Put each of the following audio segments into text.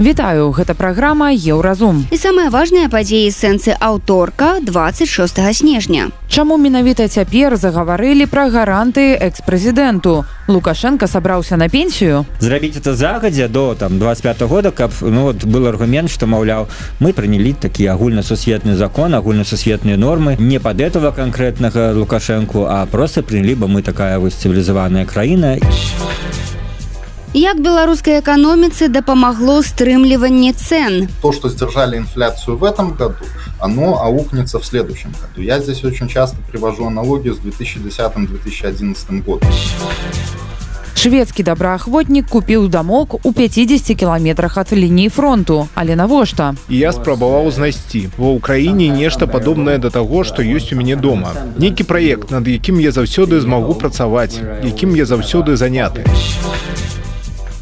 Вітаю, гэта праграма Еўразум. І самыя важныя падзеі сэнсы аўторка 26 снежня. Чаму менавіта цяпер загаварылі пра гаранты экс-прэзідэнту. Лукашенко сабраўся на пенсію. Зрабіць это загадзя до там 25 года, каб ну, вот, был аргумент, што маўляў, мы прынялі такі агульнасусветны закон, агульнасусветныя нормы не пад этого канкрэтнага Лукашэнку, а просто прынялі бы мы такая вось цывілізаваная краіна. Як беларускай эканоміцы дапамагло стрымліванне цен? То, что сдержали инфляцию в этом году, оно аукнется в следующем году. Я здесь очень часто привожу аналогию с 2010-2011 годом. Шведскі добраахвотнік купіў дамок у 50 кіламетрах ад лініі фронту, але навошта? Я спрабаваў знайсці ва ўкраіне нешта падобнае да таго, што ёсць у мяне дома. Нейкі праект, над якім я заўсёды змагу працаваць, якім я заўсёды заняты.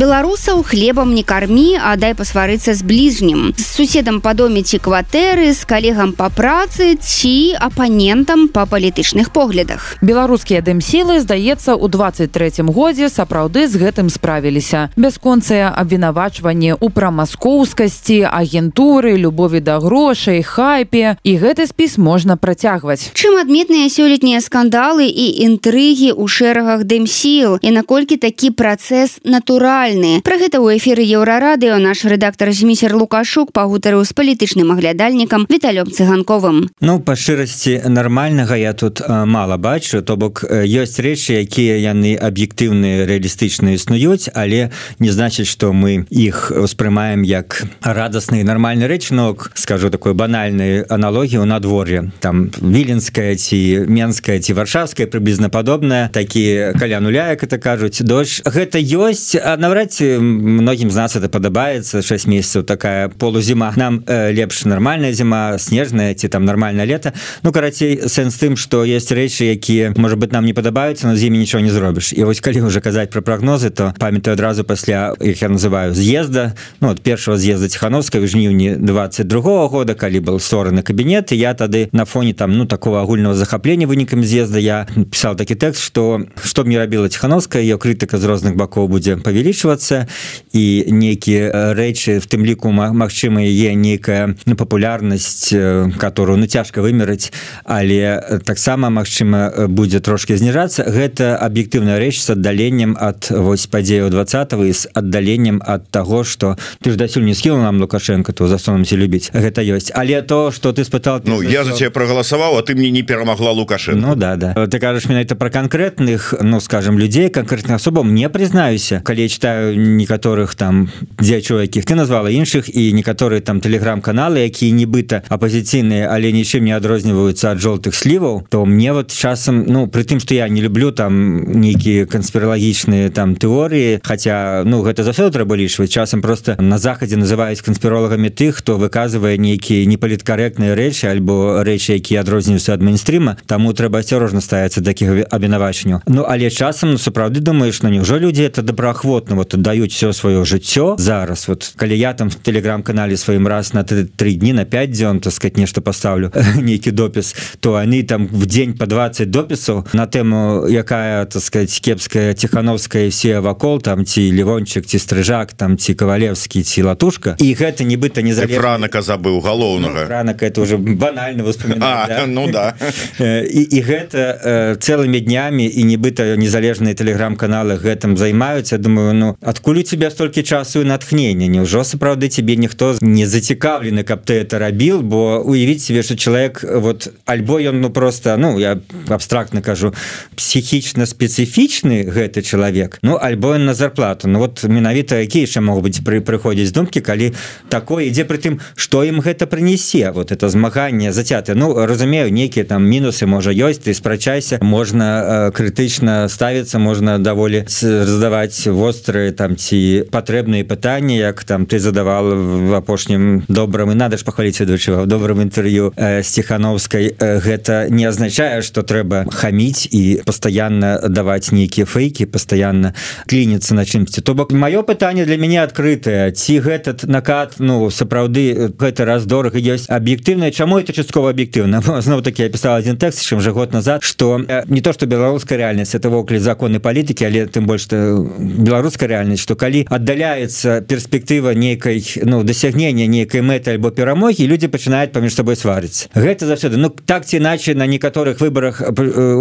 Беларусаў хлебам не кармі, а дай пасварыцца з бліжнім. З суседам па доме ці кватэры, з калегам па працы ці апанентам па палітычных поглядах. Беларускія дэмсілы, здаецца, у 23 годзе сапраўды з гэтым справіліся. Бясконцыя абвінавачванне ў прамаскоўскасці, агентуры, любові да грошай, хайпе і гэты спіс можна працягваць. Чым адметныя сёлетнія скандалы і інтрыгі ў шэрагах дэмсіл і наколькі такі працэс натуральны актуальныя. Пра гэта ў эфіры еўрарадыо наш рэдактар змісер Лукашук пагутарыў з палітычным аглядальнікам віталём цыганковым. Ну па шчырасці нармальнага я тут мала бачу, то бок ёсць рэчы, якія яны аб'ектыўныя рэалістычна існуюць, але не значыць, што мы іх успрымаем як радасныя нармальны рэчнок, скажу такой банальнай аналогію надвор'е. там віленская ці менская ці варшавская прыблізна падобная такі каля нуля, як это кажуць дождж гэта ёсць на наўрад ці многім з нас это падабаецца 6 месяцаў такая полузіма нам э, лепш нармальная зіма снежная ці там нормальное лето. Ну карацей сэнс тым что есть рэчы якія может быть нам не падабаюцца на зіме нічого не зробіш і вось калі уже казаць про прогнозы то памятаю адразу пасля их я называю з'езда ну от першого з'езда тихохановска в жніўні 22 -го года калі был стороны кабінет я тады на фоне там ну такого агульного захаплення вынікам з'езда я писал такі тэкст что что мне рабіла тихохановская ее крытыка з розных бакоў будзе павялічваць павялічвацца і нейкія рэчы в тым ліку Мачыма є нейкая папулярнасць которую ну цяжка вымераць але таксама Мачыма будзе трошки зніжацца. Гэта аб'ектыўная рэч с аддаленнем ад вось падзею 20 з аддаленнем ад того что ты ж дасюль не скіла нам лукашенко то засунамся любіць. Гэта ёсць. Але то что ты спытал Ну я за тебе прогаласаваў а ты мне не перамагла лукашенко. Ну да да. Ты кажаш менавіта про канкрэтных ну скажем людзей канкрэтных асобам не прызнаюся. Калі читаю читаю некаторых там дзячо якіх ты назвала іншых і некаторыя там телеграм-каналы якія нібыта апозіцыйныя але нічым не адрозніваюцца ад жоўтых сліваў то мне вот часам ну при тым что я не люблю там нейкія канспіралагічныя там тэорыі хотя ну гэта заўсёды трэба лічваць часам просто на захадзе называюць канспіролагамі тых хто выказвае нейкія непаліткарэктныя рэчы альбо рэчы якія адрозніваюцца ад мейнстрима таму трэба асцярожна ставіцца такіх абвінавачанняў. Ну але часам ну, сапраўды думаешь ну няўжо людзі это добраахвотна вот даюць все сваё жыццё зараз вот калі я там в телеграм-канале сваім раз на три дні на 5 дзён так сказать нешта поставлю нейкі допіс то они там в день по 20 допісаў на тэму якая так сказать кепская тихохановская все вакол там ці левончик ці стрыжак там ці кавалевскі ці латушка. І гэта нібыта не заранака забыў галоўнага ну, ранак это уже банальна да? ну да. І, і гэта э, цэлымі днямі і нібыта незалежныя телеграм-каналы гэтым займаюцца. Думаю ну адкуль у тебя столькі часу і натхнення Няўжо сапраўды тебе ніхто не зацікаўлены каб ты это рабіл? Бо уявіць себе что чалавек вот альбо ён ну просто ну я абстрактна кажу псіхічна спецыфічны гэты чалавек ну альбо на зарплату. Ну вот менавіта якія яшчэ могуць быць пры прыходзіць думкі калі такое ідзе пры тым что ім гэта прынесе вот это змаганне зацяты Ну разумею нейкія там мінусы можа ёсць ты спрачайся можна э, крытычна ставіцца можна даволі задаваць востры добрые там ці патрэбныя пытанні як там ты задавал в апошнім добрым і надо ж пахваліць ведучыва добрым інтэрв'ю э, сціхановскай. Э, гэта не азначае что трэба хаміць і пастаянна даваць нейкія фейкі пастаянна клініцца на чымсьці. То бок маё пытанне для мяне адкрытае. Ці гэтат накат ну сапраўды гэта раз дорага ёсць? Аб'ектыўна чаму это часткова аб'ектыўна? Зноў таки я пісал один тэкст чым жа год назад что э, не то что беларуская реальнасць это вокалі законы палітыкі але тым больш что беларуская реальнасць что калі аддаляецца перспектыва нейкай ну дасягнення нейкай мэты альбо перамогі люди пачынаюць паміж собой сварыць гэта заўсёды ну так ці иначе на некаторых выборах э,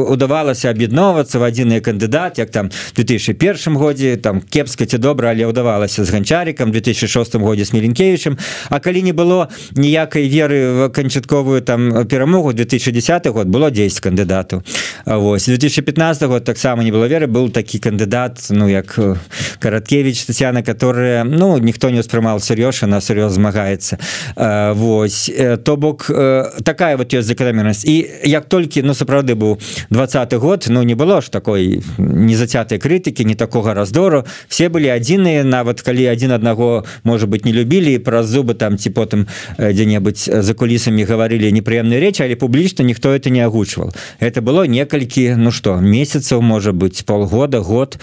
удавалася аб'ядноўвацца в адзіны кандыдат як там 2001 годзе там кепска ці добра але ўдавалася з ганчарикам 2006 годзе с меленкевичем А калі не было ніякай веры в канчатковую там перамогу 2010 год было 10 кандыдатаў Вось 2015 год таксама не было веры был такі кандыдат ну як э, караткевич татьяна которая ну ніхто не успрымал сур'ёж на сур'ёз змагаецца Вось э, то бок э, такая вот ёсць закономернасць і як толькі ну сапраўды быў двадцатый год ну не было ж такой незацятай крытыкі не такога раздору. Все былі адзіныя нават калі один аднаго можа быть не любілі праз зубы там ці потым дзе-небудзь за кулісамі гаварылі непрыемныя речы але публічна ніхто это не агучваў это было некалькі ну что месяцаў можа быть полгода год.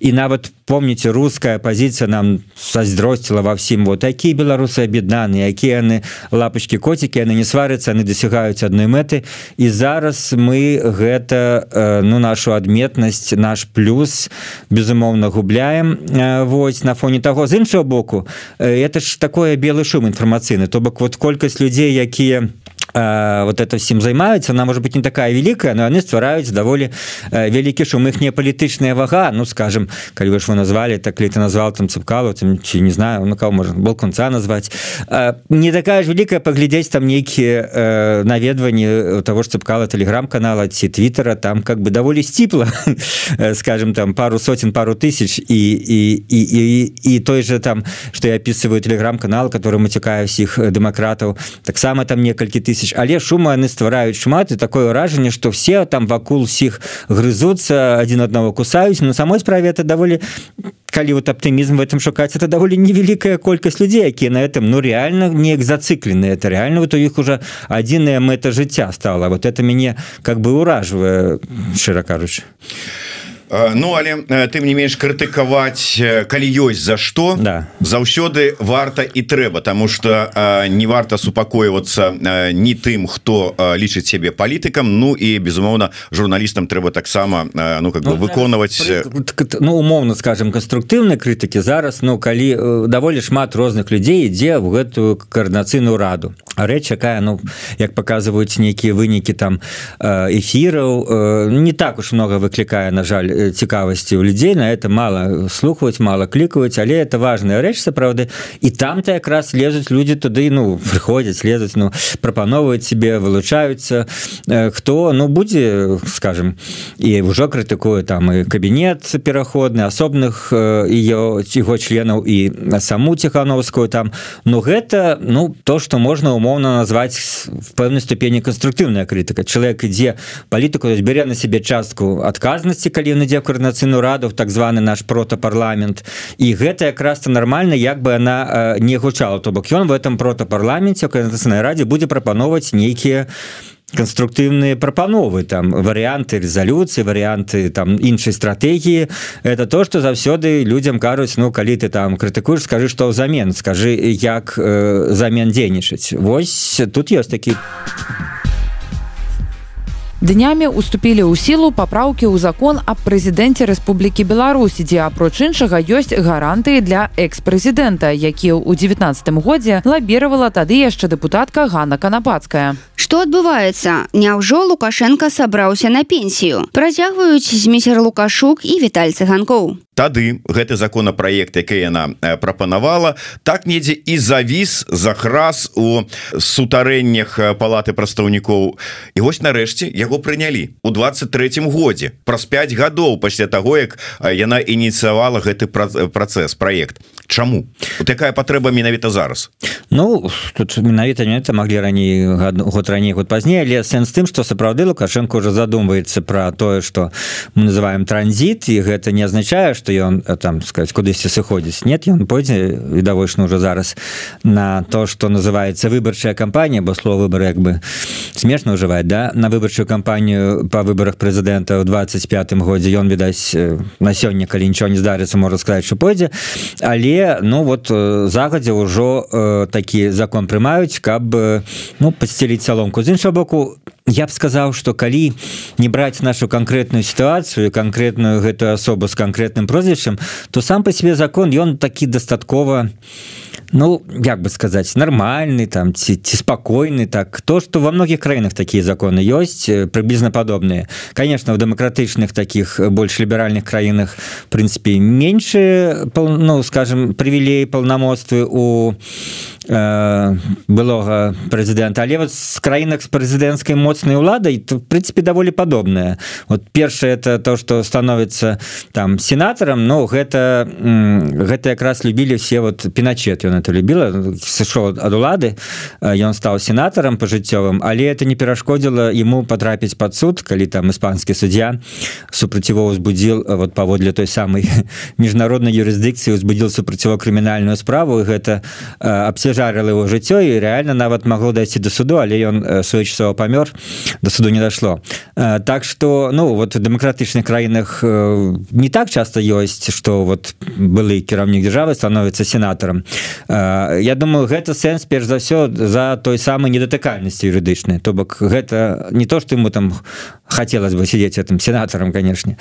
І нават помните русская пазіцыя нам саздросціла ва ўсім вот такія беларусы аб'яднаны якія яны лапочки коцікі яны не сварыцца яны дасягаюць адной мэты і зараз мы гэта э, ну нашу адметнасць наш плюс безумоўна губляем э, Вось на фоне того. З іншого боку э, это ж такое белы шум інфармацыйны то бок вот колькасць людзей якія вот это всем займаюцца она может быть не такая великая но яны ствараюць даволі вялікі шум не палітычная вага. Ну скажем калі вы ж вы назвали так ли ты назвал там цыпкалу там ці не знаю ну кого можно был конца назвать не такая ж великая паглядзець там нейкіе наведванні того ж цыпкала телеграм-канала ці твиттера там как бы даволі сціпла скажем там пару сотен пару тысяч. І і і і, і той же там что я описываю телеграм-канал который мацікаю всіх дэмакратаў таксама там некалькі тысяч тысяч. Але шума яны ствараюць шмат і такое ўражанне что все там вакул усіх грызуцца один аднаго кусаюць. На самой справе это даволі калі вот аптымізм в этом шукаць это даволі невялікая колькасць людзей якія на этом ну реально неяк зацыклены это реально вот у іх уже адзіная мэта жыцця стала. Вот это мяне как бы ўражвае шчыра кажучы. а Ну але тым не менш крытыкаваць калі ёсць за што да. заўсёды варта і трэба тому что не варта супакойвацца не тым хто лічыць себе палітыкам Ну і безумоўна журналістам трэба таксама ну как бы ну, выконваць ну умоўно скажем канструктыўнай крытыкі зараз Ну калі даволі шмат розных людзей ідзе в гэтую коорднацыйную раду. Рэч якая ну як показваюць нейкія вынікі там эфіраў не так уж много выклікае на жаль цікавасці у людзей на это мало слухаць мало клікаюць але это важная рэч сапраўды. І там-то якраз лезуць люди туды ну прыходзяць лезуць ну прапановваюць себе вылучаюцца. Хто ну будзе скажем і ўжо крытыкую там і кабінет пераходны асобных ее ціго членаў і на саму ціхановскую там. Ну гэта ну то что можна умоўна назваць в пэўнай ступені канструктыўная крытыка. Чалавек ідзе палітыку бярэ на себе частку адказнасці калі ён ідзе коорднацыйную раду так званы наш протапарламент. І гэта якраз то нормально як бы она не гучала. То бок ён в этом протапарламенце коорднацыйнай радзе будзе прапановваць нейкія конструктыўныя прапановы там варианты резолюцыі варианты там іншай стратегії это то что заўсёды людям кажуць ну калі ты там крытыкуешь скажи что ўзамен скажи як э, замен дзейнічаць Вось тут ёсць такі днямі уступілі ў сілу папраўкі ў закон аб прэзідэнце Рэспублікі Беларусі дзе апроч іншага ёсць гарантыі для экс-прэзідэнта які ў 19 годзе лабіравала тады яшчэ дэпутатка Ганна канапацкая. Што адбываецца? Няўжо лукашенко сабраўся на пенсію? Працягваюць змейсер лукашук і віталь цыганкоў. Тады гэты законапраект які яна прапанавала так недзе і завіс захраз у сутарэннях палаты прадстаўнікоў. І вось нарэшце я яго прынялі у 23 годзе праз 5 гадоў пасля таго як яна ініцыявала гэты працэс проект Чаму? Такая патрэба менавіта зараз? Ну тут менавіта не это маглі раней год раней год пазней але сэнс тым что сапраўды лукашенко уже задумваецца про тое что мы называем транзит і гэта не означае что ён там сказать кудысьці сыходзіць. Нет ён пойдзе відавочна уже зараз на то что называется выбарчая кампанія бо слово выборы як бы смешно ужываць да? На выбарчую кампанію по выборах прэзідэнта ў 25 годзе. Ён відаць на сёння калі нічого не здарыцца можа сказать что пойдзе. Але ну вот загадзя ўжо такі закон прымаюць каб ну подсцеліць саломку. З іншого боку я б сказаў что калі не браць нашу конкретную сітуацыю конкретную гэтую асобу с конкретным прозвішчам то сам по себе закон ён такі дастаткова ну як бы сказать нормальный там ці, ці спокойны так. То что во многих краінах такие законы ёсць приблизно подобные конечно в демократычных таких больш ліберальных краінах прынципе меньше ну скажем привілей полномоцтвы у Э, былога прэзідэнта але вот з краінах з прэзідэнцкай моцнай уладай то в прынципе даволі падобная вот першае это то что становіцца там сенатарам но гэта гэта якраз любілі все вот пеначет ён это любіла сышоў ад улады ён стаў сенатарам пажыццёвым але это не перашкодзіла ему потрапіць под суд калі там іспанскі суддзя супраціво узбудзіл вот паводле той самой міжнароднай юрысдыкцыі узбудзіл супраціво крымінальную справу гэта абсе жарыла его жыццё і реально нават магло дайсці до суду але ён своечасова памёр до суду не дашло так что ну вот в дэмакратычных краінах не так часто ёсць что вот былы кіраўнік державы становится сенатарам Я думаю гэта сэнс перш за все за той самой недатыкальнасці юрыдычнай то бок гэта не то что ему там хотелось бы сидеть этим сенатором конечно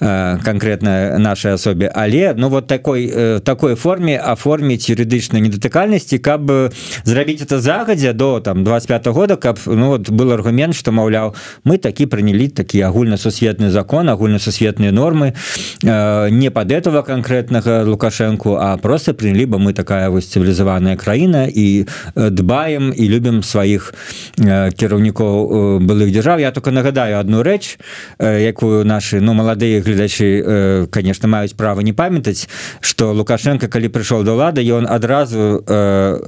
конкретно нашей особе але ну вот такой такой форме оформить юрыдычной недатыкальнасці каб каб зрабіць это загадзя до там 25 -го года каб ну вот был аргумент что маўляў мы такі прынялі такі агульнасусветны закон агульнасусветныя нормы э, не под этого конкретнага лукашенко а просто прынялі бы мы такая вось цывілізаваная краіна і дбаем і любім сваіх э, кіраўнікоў э, былых дзяржаў. Я только нагадаю одну рэч э, якую наши ну маладыя гледачы э, конечно маюць права не памятаць что лукашенко калі прыйшоў до лада ён адразу э,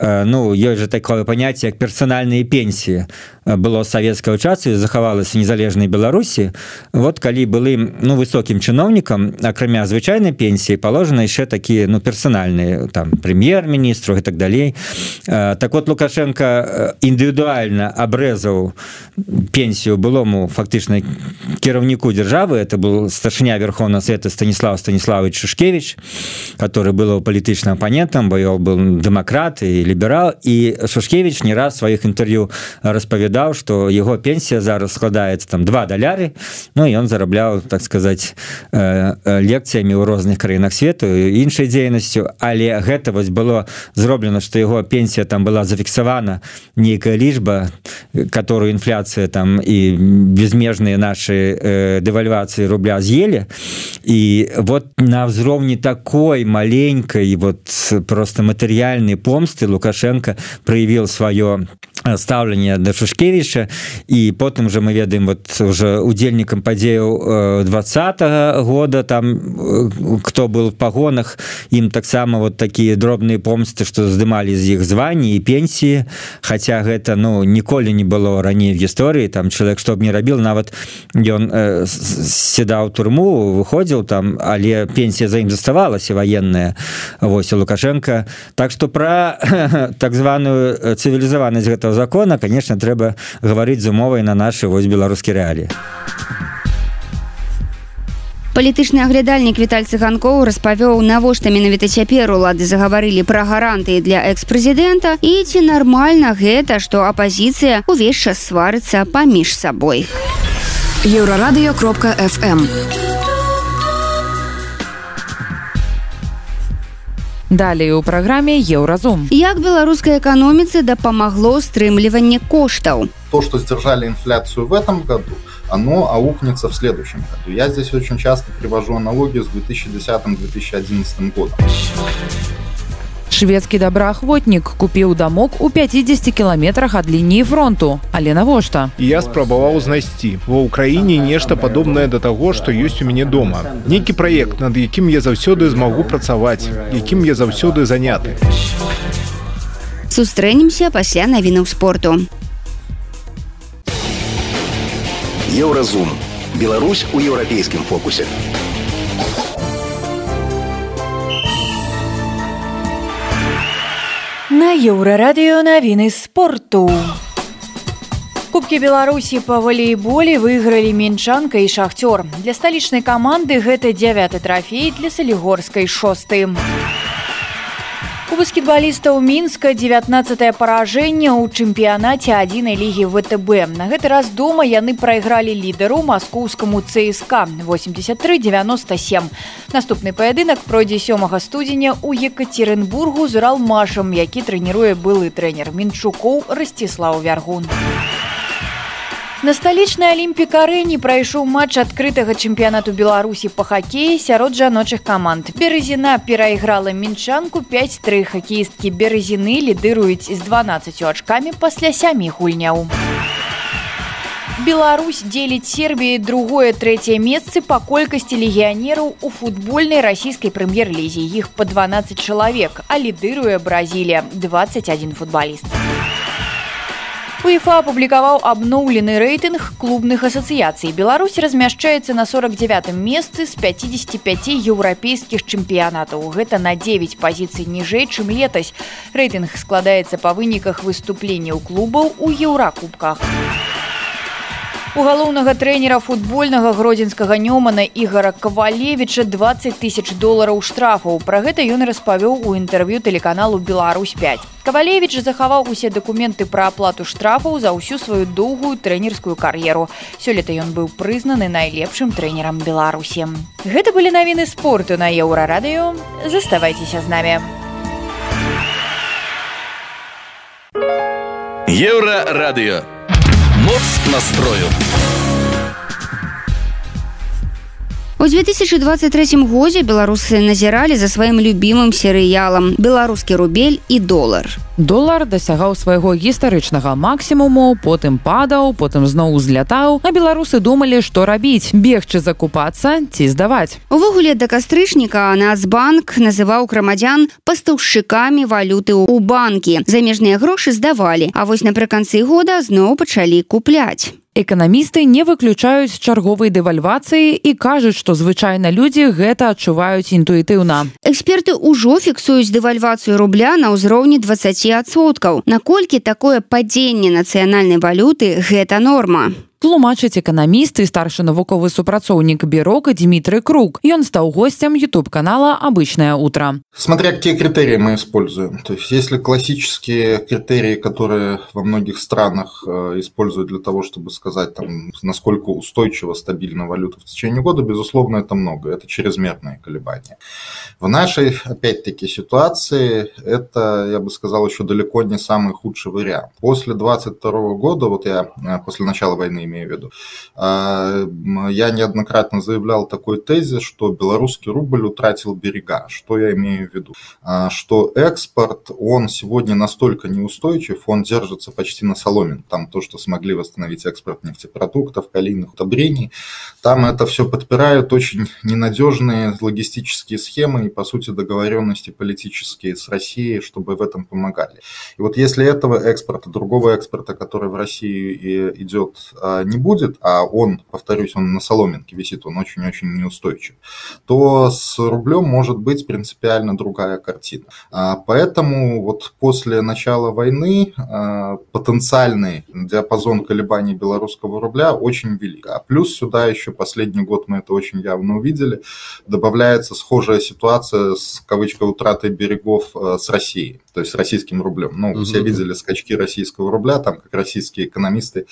ну ёсць же такое паняцце як персанальныя пенсіі э, было савецкага часу захавалася незалежнай беларусі вот калі былым ну высокім чыноўнікам акрамя звычайнай пенсіі положена яшчэ такія ну персанальныя там прэм'ер-міністру і так далей э, так вот лукашенко індывідуальна абрэзаў пенсію былому фактычна кіраўніку дзяржавы это был старшыня верховна света станіслав станіславович шушкевич который было палітычным апанентам бо ён был дэмакрат і ліберал. І шушкевич не раз сваіх інтэрв'ю распавядаў что его пенсія зараз складаецца там два даляры Ну ён зарабляў так сказать э, лекцыямі ў розных краінах свету іншай дзейнасцю але гэта вось было зроблена что его пенсія там была зафіксавана нейкая лічба которую інфляцыя там і безмежныя наши э, дэвальвацыі рубля з'елі і вот на ўзроўні такой маленькой вот просто матэрыяльнай помсты лукашенко проявил свое ставленне да шушкевича і потым же мы ведаем вот уже удзельнікам падзеяў двадца -го года там кто был в пагонах ім таксама вот такія дробныя помсты что здымалі з іх звані і пенсіі хотя гэта ну ніколі не было раней в гісторыі там чалавек чтоб не рабіл нават ён э, седаў турму выходзіў там але пенсія за ім заставалася военная Вось лукашенко. Так что про так званую цывілізаванасць гэтага этого закона конечно трэба гаварыць з умовай на наши вось беларускі рэаліі палітычны аглядальнік віталь цыганкоў распавёў навошта менавіта цяпер улады загаварылі пра гарантыі для экс-прэзідэнта. І ці нармальна гэта што апазіцыя увесь час сварыцца паміж сабой. Еўрарадыё кропка фм у Далей у праграме еўразум. Як беларускай эканоміцы дапамагло стрымліванне коштаў. То, что сдержали инфляцию в этом году, оно аукнется в следующем году. Я здесь очень часто привожу аналогию с 2010-2011 годом. Шведскі добраахвотнік купіў дамок у 50 кіламетрах ад лініі фронту. Але навошта я спрабаваў знайсці ва ўкраіне нешта падобнае да таго што ёсць у мяне дома. Нейкі праект над якім я заўсёды змагу працаваць якім я заўсёды заняты. Сустрэнемся пасля навінаў спорту. Еўразум. Беларусь у еўрапейскім фокусе. На еўрарадыё навіны спорту. Кубкі Беларусі па валейболе выйгралі мінчанка і шахцёр. Для сталічнай каманды гэта дзявяты трафей для салігорскай шосты. У баскетбалістаў мінска 19 паражэнне ў чэмпіянаце адзінай лігі втб на гэты раз дома яны прайгралі лідару маскоўскаму цСк 83-97 наступны паядынак пройдзе сёмага студзеня у екатеринбургу з уралмашам які трэніруе былы трэнер мінчукоў расціслаў вяргун На сталічнай алімпіка арэні прайшоў матч адкрытага чэмпіянату беларусі па хакеі сярод жаночых каманд. Березіна перайграла мінчанку 5-3 хакеісткі березіны лідыруюць з 12 ачкамі пасля сямі гульняў. Беларусь дзеліць сербіі другое трэцяе месцы па колькасці легіянераў у футбольнай расійскай прэм'ер-лізе. Іх па 12 чалавек а лідыруе бразілія. 21 футбаліст УЕФА апублікаваў абноўлены рэйтынг клубных асацыяцый. Беларусь размяшчаецца на 49 месцы з 55 еўрапейскіх чэмпіянатаў. Гэта на 9 пазіцый ніжэй, чым летась. Рэйтынг складаецца па выніках выступленняў клубаў у еўракубках. У галоўнага трэнера футбольнага гродзенскага нёмана ігора кавалевіча 20 тысяч долараў штрафаў. Пра гэта ён распавёў у інтэрв'ю тэлеканалу Беларусь 5. Кавалевіч захаваў усе дакументы пра аплату штрафаў за ўсю сваю доўгую трэнерскую кар'еру. Сёлета ён быў прызнаны найлепшым трэнерам Беларусі. Гэта былі навіны спорту на еўрарадыё. Заставайцеся з намі. Еўрарадыё моц настрою. У 2023 годзе беларусы назіралі за сваім любімым серыялам беларускі рубель і долар. Долар дасягаў свайго гістарычнага максімуму, потым падаў, потым зноў узлятаў, а беларусы думалі, што рабіць, бегчы закупацца ці здаваць. Увогуле да кастрычніка Нацбанк называў грамадзян пастаўшчыкамі валюты ў банкі. Замежныя грошы здавалі, а вось напрыканцы года зноў пачалі купляць. Эканамісты не выключаюць чарговай дэвальвацыі і кажуць, што звычайна людзі гэта адчуваюць інтуітыўна. Эксперты ўжо фіксуюць дэвальвацыю рубля на ўзроўні 20соткаў. Наколькі такое падзенне нацыянальнай валюты гэта норма тлумачыць эканаміст і старшы навуковы супрацоўнік бюрока Дмітрый Круг. Ён стаў гостем YouTube канала «Обычное утро». Смотря какие критерии мы используем. То есть, если классические критерии, которые во многих странах э, используют для того, чтобы сказать, там, насколько устойчиво, стабильна валюта в течение года, безусловно, это много. Это чрезмерные колебания. В нашей, опять-таки, ситуации это, я бы сказал, еще далеко не самый худший вариант. После 22 года, вот я э, после начала войны имею в виду. А, я неоднократно заявлял такой тезис, что белорусский рубль утратил берега. Что я имею в виду? А, что экспорт, он сегодня настолько неустойчив, он держится почти на соломин. Там то, что смогли восстановить экспорт нефтепродуктов, калийных удобрений, там это все подпирают очень ненадежные логистические схемы и, по сути, договоренности политические с Россией, чтобы в этом помогали. И вот если этого экспорта, другого экспорта, который в России идет, а, не будет, а он, повторюсь, он на соломинке висит, он очень-очень неустойчив, то с рублем может быть принципиально другая картина. А, поэтому вот после начала войны а, потенциальный диапазон колебаний белорусского рубля очень велик. А плюс сюда еще последний год мы это очень явно увидели, добавляется схожая ситуация с кавычкой утратой берегов а, с Россией, то есть с российским рублем. Ну, все видели скачки российского рубля, там как российские экономисты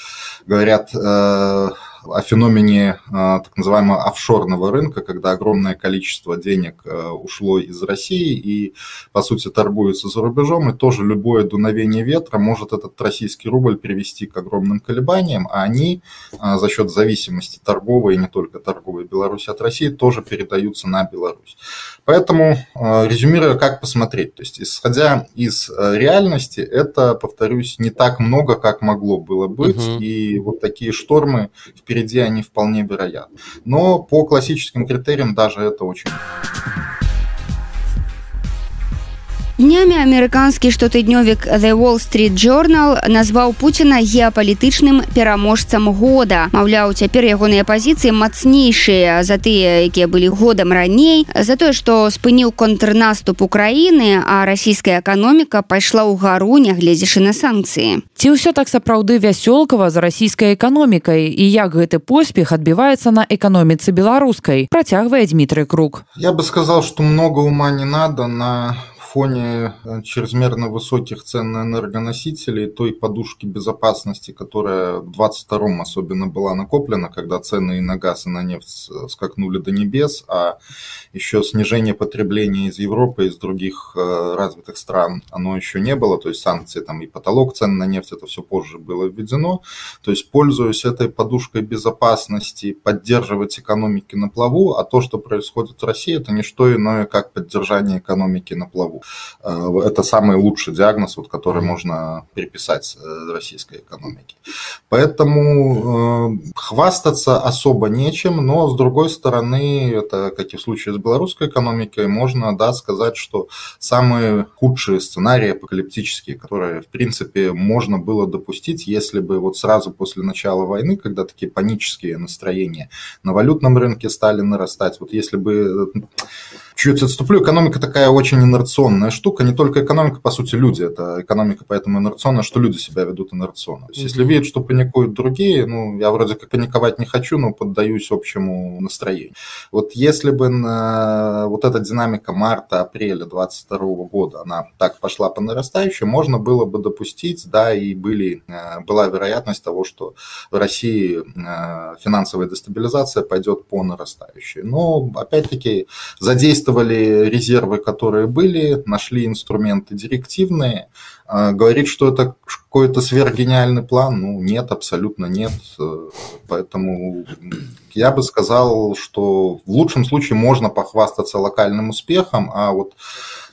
говорят, Э, о феномене так называемого офшорного рынка, когда огромное количество денег ушло из России и, по сути, торгуется за рубежом, и тоже любое дуновение ветра может этот российский рубль привести к огромным колебаниям, а они за счет зависимости торговой, и не только торговой Беларуси от России, тоже передаются на Беларусь. Поэтому, резюмируя, как посмотреть, то есть исходя из реальности, это, повторюсь, не так много, как могло было быть, угу. и вот такие штормы впереди, они вполне вероятны. Но по классическим критериям даже это очень Днямі амерыканскі штотыднёвік The Wall Street Journal назваў Пуціна геапалітычным пераможцам года. Маўляў, цяпер ягоныя пазіцыі мацнейшыя за тыя, якія былі годам раней, за тое, што спыніў контрнаступ Украіны, а расійская эканоміка пайшла ў гару, нягледзячы на санкцыі. Ці ўсё так сапраўды вясёлкава за расійскай эканомікай і як гэты поспех адбіваецца на эканоміцы беларускай, працягвае Дмітрый Крук. Я бы сказал, что много ума не надо на фоне э, чрезмерно высоких цен на энергоносители, той подушки безопасности, которая в 22-м особенно была накоплена, когда цены и на газ, и на нефть скакнули до небес, а еще снижение потребления из Европы, из других э, развитых стран, оно еще не было, то есть санкции там и потолок цен на нефть, это все позже было введено. То есть, пользуясь этой подушкой безопасности, поддерживать экономики на плаву, а то, что происходит в России, это не что иное, как поддержание экономики на плаву. Э, это самый лучший диагноз, вот, который можно переписать э, российской экономике. Поэтому э, хвастаться особо нечем, но с другой стороны, это как и в случае с белорусской экономикой, можно да, сказать, что самые худшие сценарии апокалиптические, которые в принципе можно было допустить, если бы вот сразу после начала войны, когда такие панические настроения на валютном рынке стали нарастать, вот если бы чуть отступлю, экономика такая очень инерционная штука, не только экономика, по сути, люди, это экономика поэтому инерционная, что люди себя ведут инерционно. То есть, если видят, что паникуют другие, ну, я вроде как паниковать не хочу, но поддаюсь общему настроению. Вот если бы на вот эта динамика марта-апреля 22 года, она так пошла по нарастающей, можно было бы допустить, да, и были, э, была вероятность того, что в России э, финансовая дестабилизация пойдет по нарастающей. Но, опять-таки, задействовать задействовали резервы, которые были, нашли инструменты директивные. А, говорит, что это какой-то сверхгениальный план, ну нет, абсолютно нет. Поэтому я бы сказал, что в лучшем случае можно похвастаться локальным успехом, а вот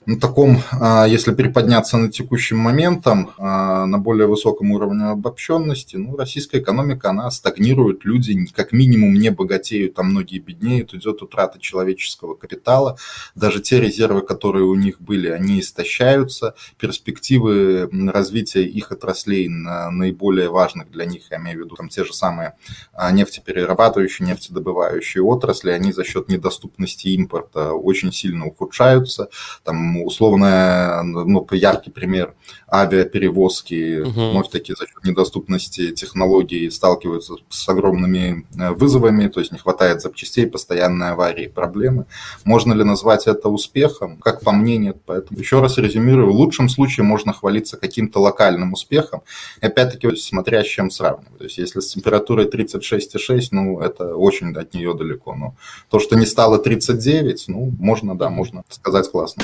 на таком, а, если переподняться на текущим моментом, а, на более высоком уровне обобщенности, ну, российская экономика, она стагнирует, люди как минимум не богатеют, а многие беднеют, идет утрата человеческого капитала, даже те резервы, которые у них были, они истощаются, перспективы развития их отраслей на наиболее важных для них, я имею в виду там те же самые а, нефтеперерабатывающие, нефтедобывающие отрасли, они за счет недоступности импорта очень сильно ухудшаются, там условно, ну, яркий пример авиаперевозки, угу. вновь-таки за счет недоступности технологий сталкиваются с огромными э, вызовами, то есть не хватает запчастей, постоянные аварии, проблемы. Можно ли назвать это успехом? Как по мне, нет. Поэтому еще раз резюмирую, в лучшем случае можно хвалиться каким-то локальным успехом, и опять-таки смотря с чем сравнивать. То есть если с температурой 36,6, ну, это очень от нее далеко. Но то, что не стало 39, ну, можно, да, можно сказать классно.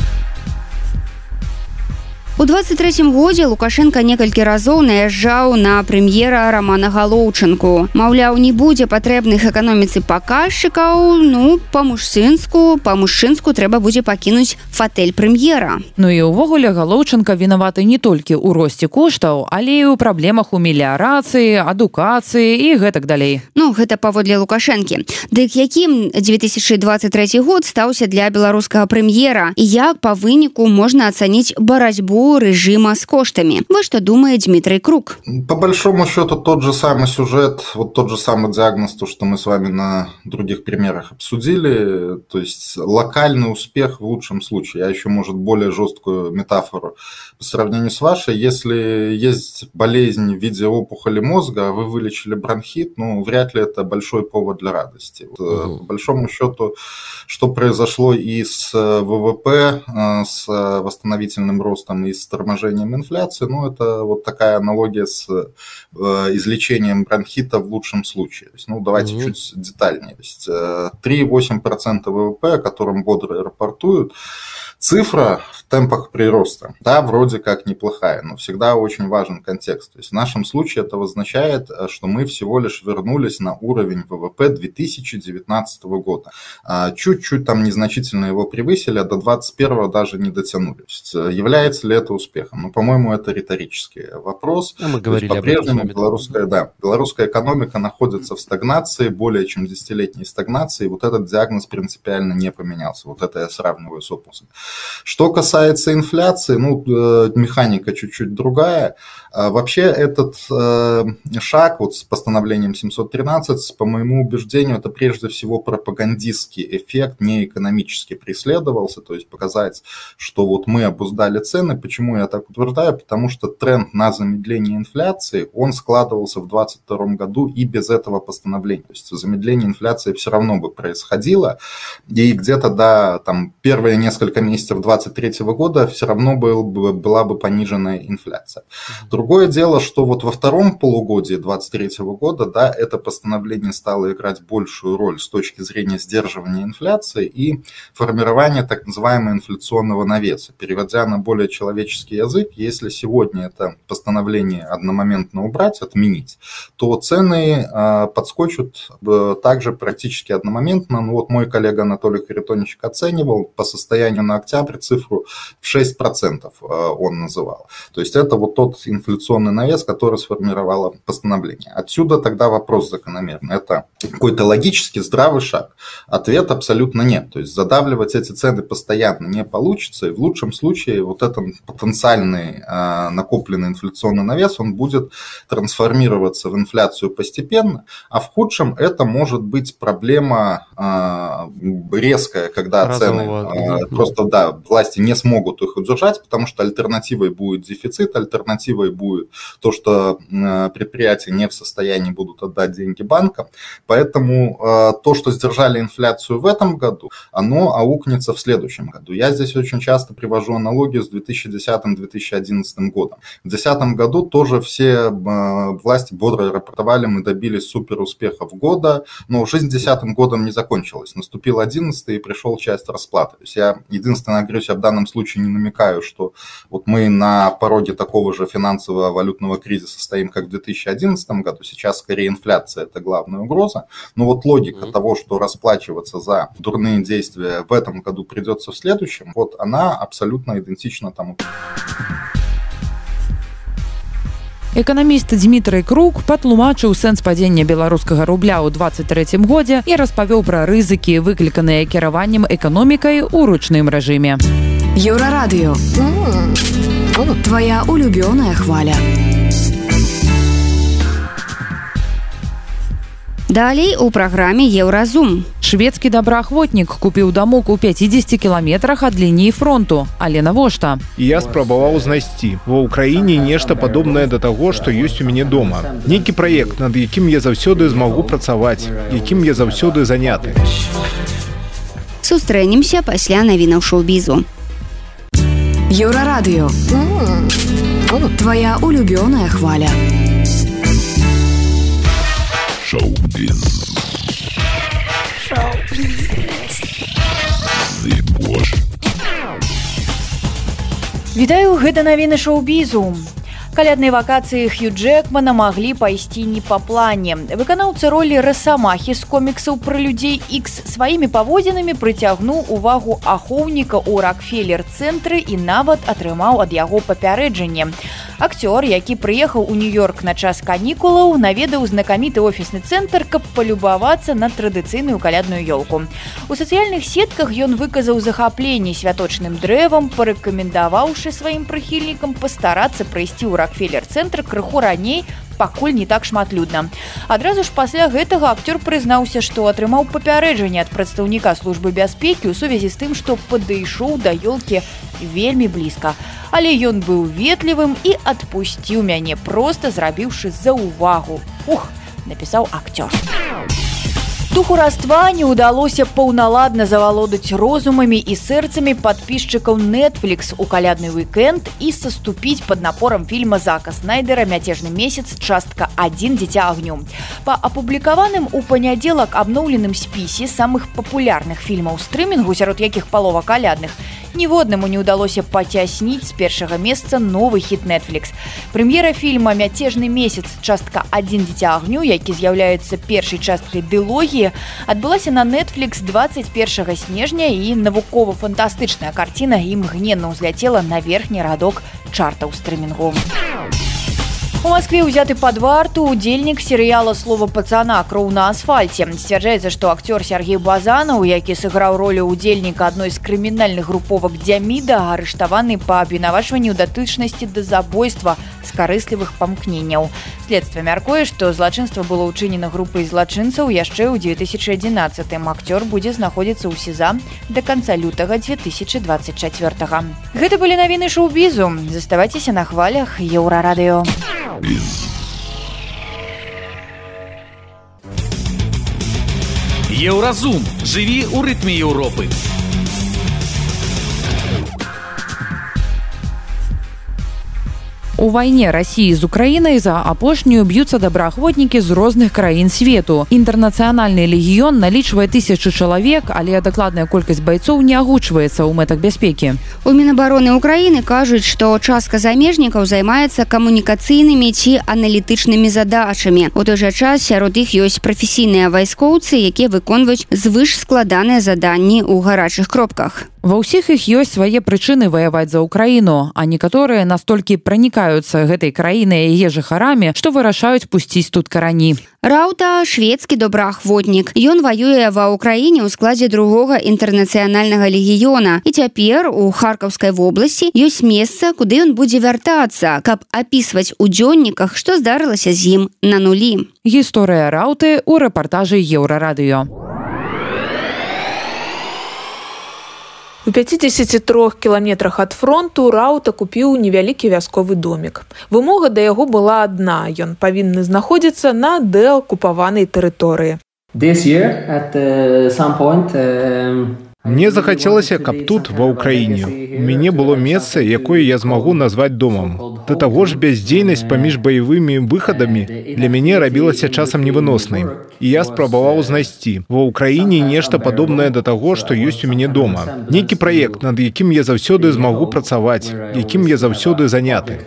У 23 годзе лукашенко некалькі разоў наязджаў на прэм'ера романа галоўчынку. Маўляў не будзе патрэбных эканоміцы паказчыкаў ну па-мужсынску па-мужчынску трэба будзе пакінуць фатэль прэм'ера. Ну і ўвогуле галоўчынка вінаваты не толькі ў росце коштаў але і ў праблемах у меліярацыі адукацыі і гэтак далей. Ну гэта паводле лукашэнкі. Дык якім 2023 год стаўся для беларускага прэм'ера? І як па выніку можна ацаніць барацьбу режима с коштами. Вот что думает Дмитрий Круг. По большому счету тот же самый сюжет, вот тот же самый диагноз, то, что мы с вами на других примерах обсудили, то есть локальный успех в лучшем случае. Я еще, может, более жесткую метафору по сравнению с вашей. Если есть болезнь в виде опухоли мозга, а вы вылечили бронхит, ну, вряд ли это большой повод для радости. Угу. По большому счету, что произошло и с ВВП, э, с восстановительным ростом, и с с торможением инфляции, ну, это вот такая аналогия с э, излечением бронхита в лучшем случае. То есть, ну, давайте угу. чуть детальнее. То есть, 3,8% ВВП, о котором бодро рапортуют, Цифра в темпах прироста, да, вроде как неплохая, но всегда очень важен контекст. То есть в нашем случае это означает, э, что мы всего лишь вернулись на уровень ВВП 2019 года. А, чуть-чуть там незначительно его превысили, а до 2021 даже не дотянули. Есть, э, является ли это успехом? Ну, по-моему, это риторический вопрос. А мы говорили по-прежнему белорусская, да, белорусская экономика находится в стагнации, более чем десятилетней стагнации, и вот этот диагноз принципиально не поменялся. Вот это я сравниваю с опусом. Что касается инфляции, ну, э, механика чуть-чуть другая. А вообще этот э, шаг вот с постановлением 713, по моему убеждению, это прежде всего пропагандистский эффект, не экономически преследовался, то есть показать, что вот мы обуздали цены. Почему я так утверждаю? Потому что тренд на замедление инфляции, он складывался в 2022 году и без этого постановления. То есть замедление инфляции все равно бы происходило, и где-то, да, там первые несколько месяцев месяцев 2023 года все равно был, была бы пониженная инфляция. Другое дело, что вот во втором полугодии 2023 года, да, это постановление стало играть большую роль с точки зрения сдерживания инфляции и формирования так называемого инфляционного навеса. Переводя на более человеческий язык, если сегодня это постановление одномоментно убрать, отменить, то цены э, подскочат э, также практически одномоментно. Ну вот мой коллега Анатолий Харитонович оценивал по состоянию на октябрь октябрь цифру в 6% э, он называл. То есть это вот тот инфляционный навес, который сформировало постановление. Отсюда тогда вопрос закономерный. Это какой-то логический здравый шаг. Ответ абсолютно нет. То есть задавливать эти цены постоянно не получится. И в лучшем случае вот этот потенциальный э, накопленный инфляционный навес, он будет трансформироваться в инфляцию постепенно, а в худшем это может быть проблема э, резкая, когда Разового. цены просто да, власти не смогут их удержать, потому что альтернативой будет дефицит, альтернативой будет то, что э, предприятия не в состоянии будут отдать деньги банкам. Поэтому э, то, что сдержали инфляцию в этом году, оно аукнется в следующем году. Я здесь очень часто привожу аналогию с 2010-2011 годом. В 2010 году тоже все э, власти бодро рапортовали, мы добились супер успехов года, но жизнь 2010 годом не закончилась. Наступил 11 и пришел часть расплаты. То есть я единственное говорю, я в данном случае не намекаю, что вот мы на пороге такого же финансового валютного кризиса стоим, как в 2011 году. Сейчас скорее инфляция – это главная угроза. Но вот логика mm-hmm. того, что расплачиваться за дурные действия в этом году придется в следующем, вот она абсолютно идентична тому. Эканаміст Дмітрый круг патлумачыў сэнс падзення беларускага рубля ў 23 годзе і распавёў пра рызыкі выкліканыя кіраваннем эканомікай у ручным рэжыме. Еўрарадыё. Твоя улюбёная хваля Далей у праграме еўразум. Шведскі добраахвотнік купіў дамок у 50 кіламетрах ад лініі фронту, але навошта. Я спрабаваў знайсці. Ва ўкраіне нешта падобнае да таго, што ёсць у мяне дома. Нейкі праект, над якім я заўсёды змагу працаваць, якім я заўсёды заняты. Сустрэнемся пасля навінаў шоу-бізу. Еўрарадыё. Твая улюбёная хваля. Showbiz. Showbiz. Вітаю гэта навіны шоу-бізу каляднай вакацыі хью джекмана маглі пайсці не па плане выканаўцы ролі расамахі з коміксаў пра людзей x сваімі паводзінамі прыцягнуў увагу ахоўніка ў ракфелер цэнтры і нават атрымаў ад яго папярэджанне акцёр які прыехаў у нью-йорк на час канікулаў наведаў знакаміты офісны цэнтр каб палюбавацца на традыцыйную калядную ёлку. У сацыяльных сетках ён выказаў захапленне святочным дрэвам парэкамендаваўшы сваім прыхільнікам пастарацца прыйсці ў ракфелер цэнтр крыху раней пакуль не так шматлюдна. Адразу ж пасля гэтага акцёр прызнаўся што атрымаў папярэджанне ад прадстаўніка службы бяспекі ў сувязі з тым што падышоў да ёлкі вельмі блізка. Але ён быў ветлівым і адпусціў мяне просто зрабіўшы за ўвагу. Ух напісаў акцёр Духу раства не ўдалося паўналадна завалодаць розумамі і сэрцамі падпісчыкаў Netflix у калядны уикенд і саступіць пад напорам фільма зака снайдера. Мяцежны месяц. Частка адзін. Дзіця агню па апублікаваным у панядзелак абноўленым спісе самых папулярных фільмаў стрымінгу сярод якіх палова калядных ніводнаму не ўдалося пацясніць з першага месца новы хіт Netflix. Прэм'ера фільма мяцежны месяц частка адзін дзіця агню, які з'яўляецца першай часткай дылогіі, адбылася на Netflix 21 снежня і навукова-фантастычная карціна імгненна ўзляцела на верхні радок чартаў стрымінгу. У Москве ўзяты пад варту удзельнік серыяла слова пацана. Кроў на асфальце сцвярджаецца што акцёр Сергей базанаў які сыграў ролю удзельніка адной з крымінальных груповак дзяміда арыштаваны па абвінавачванню датычнасці да забойства з карыслівых памкненняў следства мяркуе што злачынства было ўчынена групай злачынцаў яшчэ ў 2011 акцёр будзе знаходзіцца ў сеза до конца лютага 2024 гэта былі навіны шоу-бізу. Заставайцеся на хвалях еўрарадыё Еўразум жыві ў рытме Еўропы. У вайне рассіі з украінай за апошнюю б'юцца добраахвотнікі з розных краін свету. Інтэрнацыянальны легіён налічвае тысячы чалавек, але дакладная колькасць байцоў не агучваецца ў мэтах бяспекі. У мінабароны ўкраіны кажуць, што частка замежнікаў займаецца камунікацыйнымі ці аналітычнымі задачамі. У той жа час сярод іх ёсць прафесійныя вайскоўцы, якія выконваюць звыш складаныя заданні ў гарачых кропках. Ва ўсіх іх ёсць свае прычыны ваяваць за ўкраіну, а некаторыя настолькі пранікаюцца гэтай краінай яе жыхарамі, што вырашаюць пусціць тут карані. Раўта шведскі добраахвотнік. Ён ваюе ва ўкраіне ў складзе другога інтэрнацыянальнага легіёна. І цяпер у харкаўскай вобласці ёсць месца, куды ён будзе вяртацца, каб апісваць у дзённіках, што здарылася з ім на нулі. Гісторыя раўты ў рэпартажы еўрарадыё. У 53 кіламетрах ад фронту раута купіў невялікі вясковы домик. Вымога да яго была адна, ён павінны знаходзіцца на дэакупаванай тэрыторыі. Мне захацелася, каб тут ва ўкраіне у мяне было месца, якое я змагу назваць домам. Да таго ж бяздзейнасць паміж баявымі выхадамі для мяне рабілася часам невыноснай. І я спрабаваў знайсці ва ўкраіне нешта падобнае да таго, што ёсць у мяне дома. Нейкі праект, над якім я заўсёды змагу працаваць, якім я заўсёды заняты.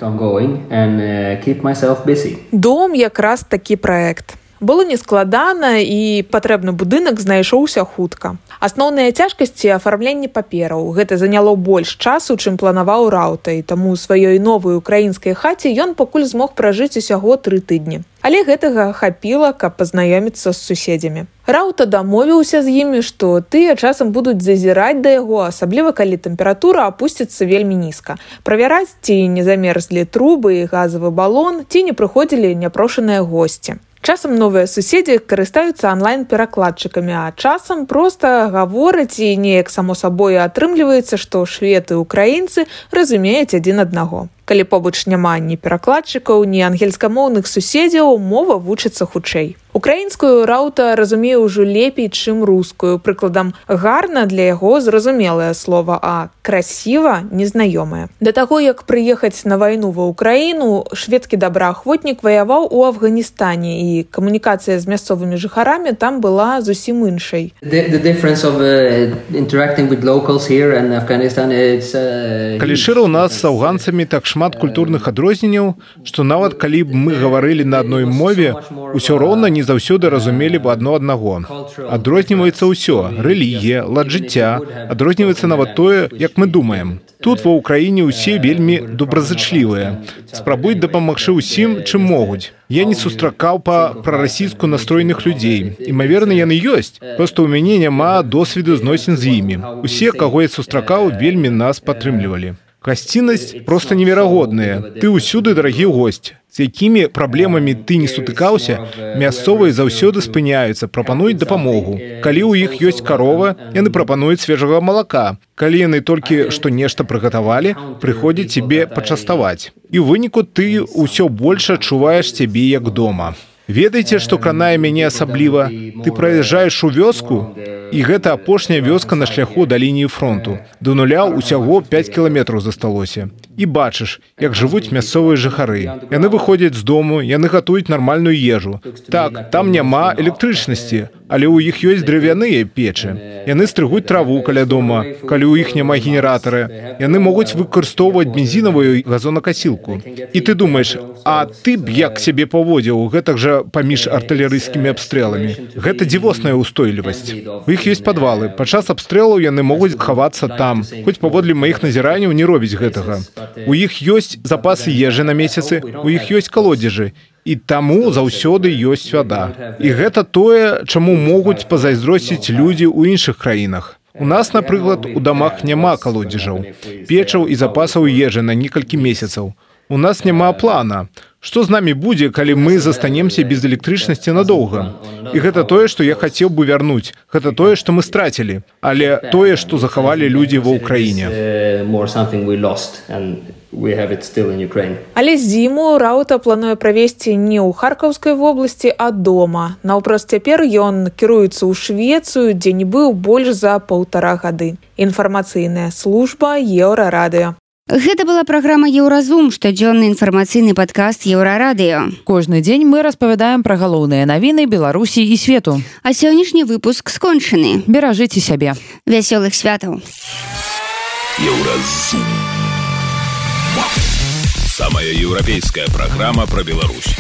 Дом якраз такі праект было нескладана і патрэбны будынак знайшоўся хутка асноўныя цяжкасці афармлення папераў. Гэта заняло больш часу чым планаваў раўтай таму сваёй новай украінскай хаце ён пакуль змог пражыць усяго тры тыдні. Але гэтага хапіла каб пазнаёміцца з суседзямі. Раўта дамовіўся з імі што тыя часам будуць зазіраць да яго асабліва калі тэмпература апусціцца вельмі нізка. Правяраць ці не замерзлі трубы і газавы балон ці не прыходзілі няпрошаныя госці часам новыя суседзі карыстаюцца онлайн-перакладчыкамі а часам просто гавораць і неяк само сабой атрымліваецца што шведы украінцы разумеюць адзін аднаго калі побач няма ні перакладчыкаў ні ангельскамоўных суседзяў мова вучыцца хутчэй. Украінскую раўта разумее ўжо лепей чым рускую. Прыкладам гарна для яго зразумелае слова а красіва незнаёмая да таго як прыехаць на вайну ва ўкраіну шведскі добраахвотнік ваяваў у афганістане і камунікацыя з мясцовымі жыхарамі там была зусім іншай. Калі шыра у нас з афганцамі так шмат культурных адрозненняў што нават калі б мы гаварылі на адной мове усё роўна не заўсёды разумелі б адно аднаго. Адрозніваецца ўсё рэлігія лад жыцця. Адрозніваецца нават тое як мы думаем. Тут ва ўкраіне ўсе вельмі добразычлівыя. Спрабуюць дапамагчы ўсім чым могуць. Я не сустракаў па прарасійску настроеных людзей. Імаверна яны ёсць просто ў мяне няма досведу зносін з імі. Усе каго я сустракаў вельмі нас падтрымлівалі гасціннасць просто неверагодная ты ўсюды дарагі госць з якімі праблемамі ты не сутыкаўся мясцовыя заўсёды спыняюцца прапануюць дапамогу калі ў іх ёсць карова яны прапануюць свежага малака калі яны толькі што нешта прыгатавалі прыходзяць цябе пачаставаць і ў выніку ты ўсё больш адчуваеш цябе як дома ведаеце што кранае мяне асабліва. Ты праязджаеш у вёску і гэта апошняя вёска на шляху да лініі фронту. До нуля усяго 5 кіламетраў засталося і бачыш як жывуць мясцовыя жыхары. Яны выходзяць з дому яны гатуюць нармальную ежу. Так там няма электрычнасці але ў іх ёсць дрывяныя печы. Яны стрыгуць траву каля дома калі ў іх няма генератары яны могуць выкарыстоўваць бензінавую газонакасілку. І ты думаешь а ты б як сябе паводзіў? Гэтак жа паміж артылерыйскімі абстрэламі гэта дзівосная устойлівасць у іх ёсць падвалы. Падчас абстрэлаў яны могуць хавацца там. Хоць паводле маіх назіранняў не робіць гэтага у іх ёсць запасы ежы на месяцы у іх ёсць калодзежы. І таму заўсёды ёсць вада і гэта тое чаму могуць пазайздросціць людзі ў іншых краінах. У нас напрыклад у дамах няма калодзежаў. печаў і запасаў ежы на некалькі месяцаў у нас няма плана Што з намі будзе, калі мы застанемся без электрычнасці надоўга. І гэта тое, што я хацеў бы вярнуць. Гэта тое, што мы страцілі, але тое, што захавалі людзі ва ўкраіне. Але зіму раута плануе правесці не ў харкаўскай вобласці, а дома. Наўпрост цяпер ён кіруецца ў швецыю, дзе не быў больш за паўтара гады. Інфармацыйная служба еўрарадыё. Гэта была праграма Еўразум, штодзённы інфармацыйны падкаст еўрарадыё. Кожны дзень мы распавядаем пра галоўныя навіны Беларусі і свету. А сённяшні выпуск скончаны. Беражыце сябе. Вясёлых святаў. Еўразум. Самая еўрапейская праграма пра Беларусь.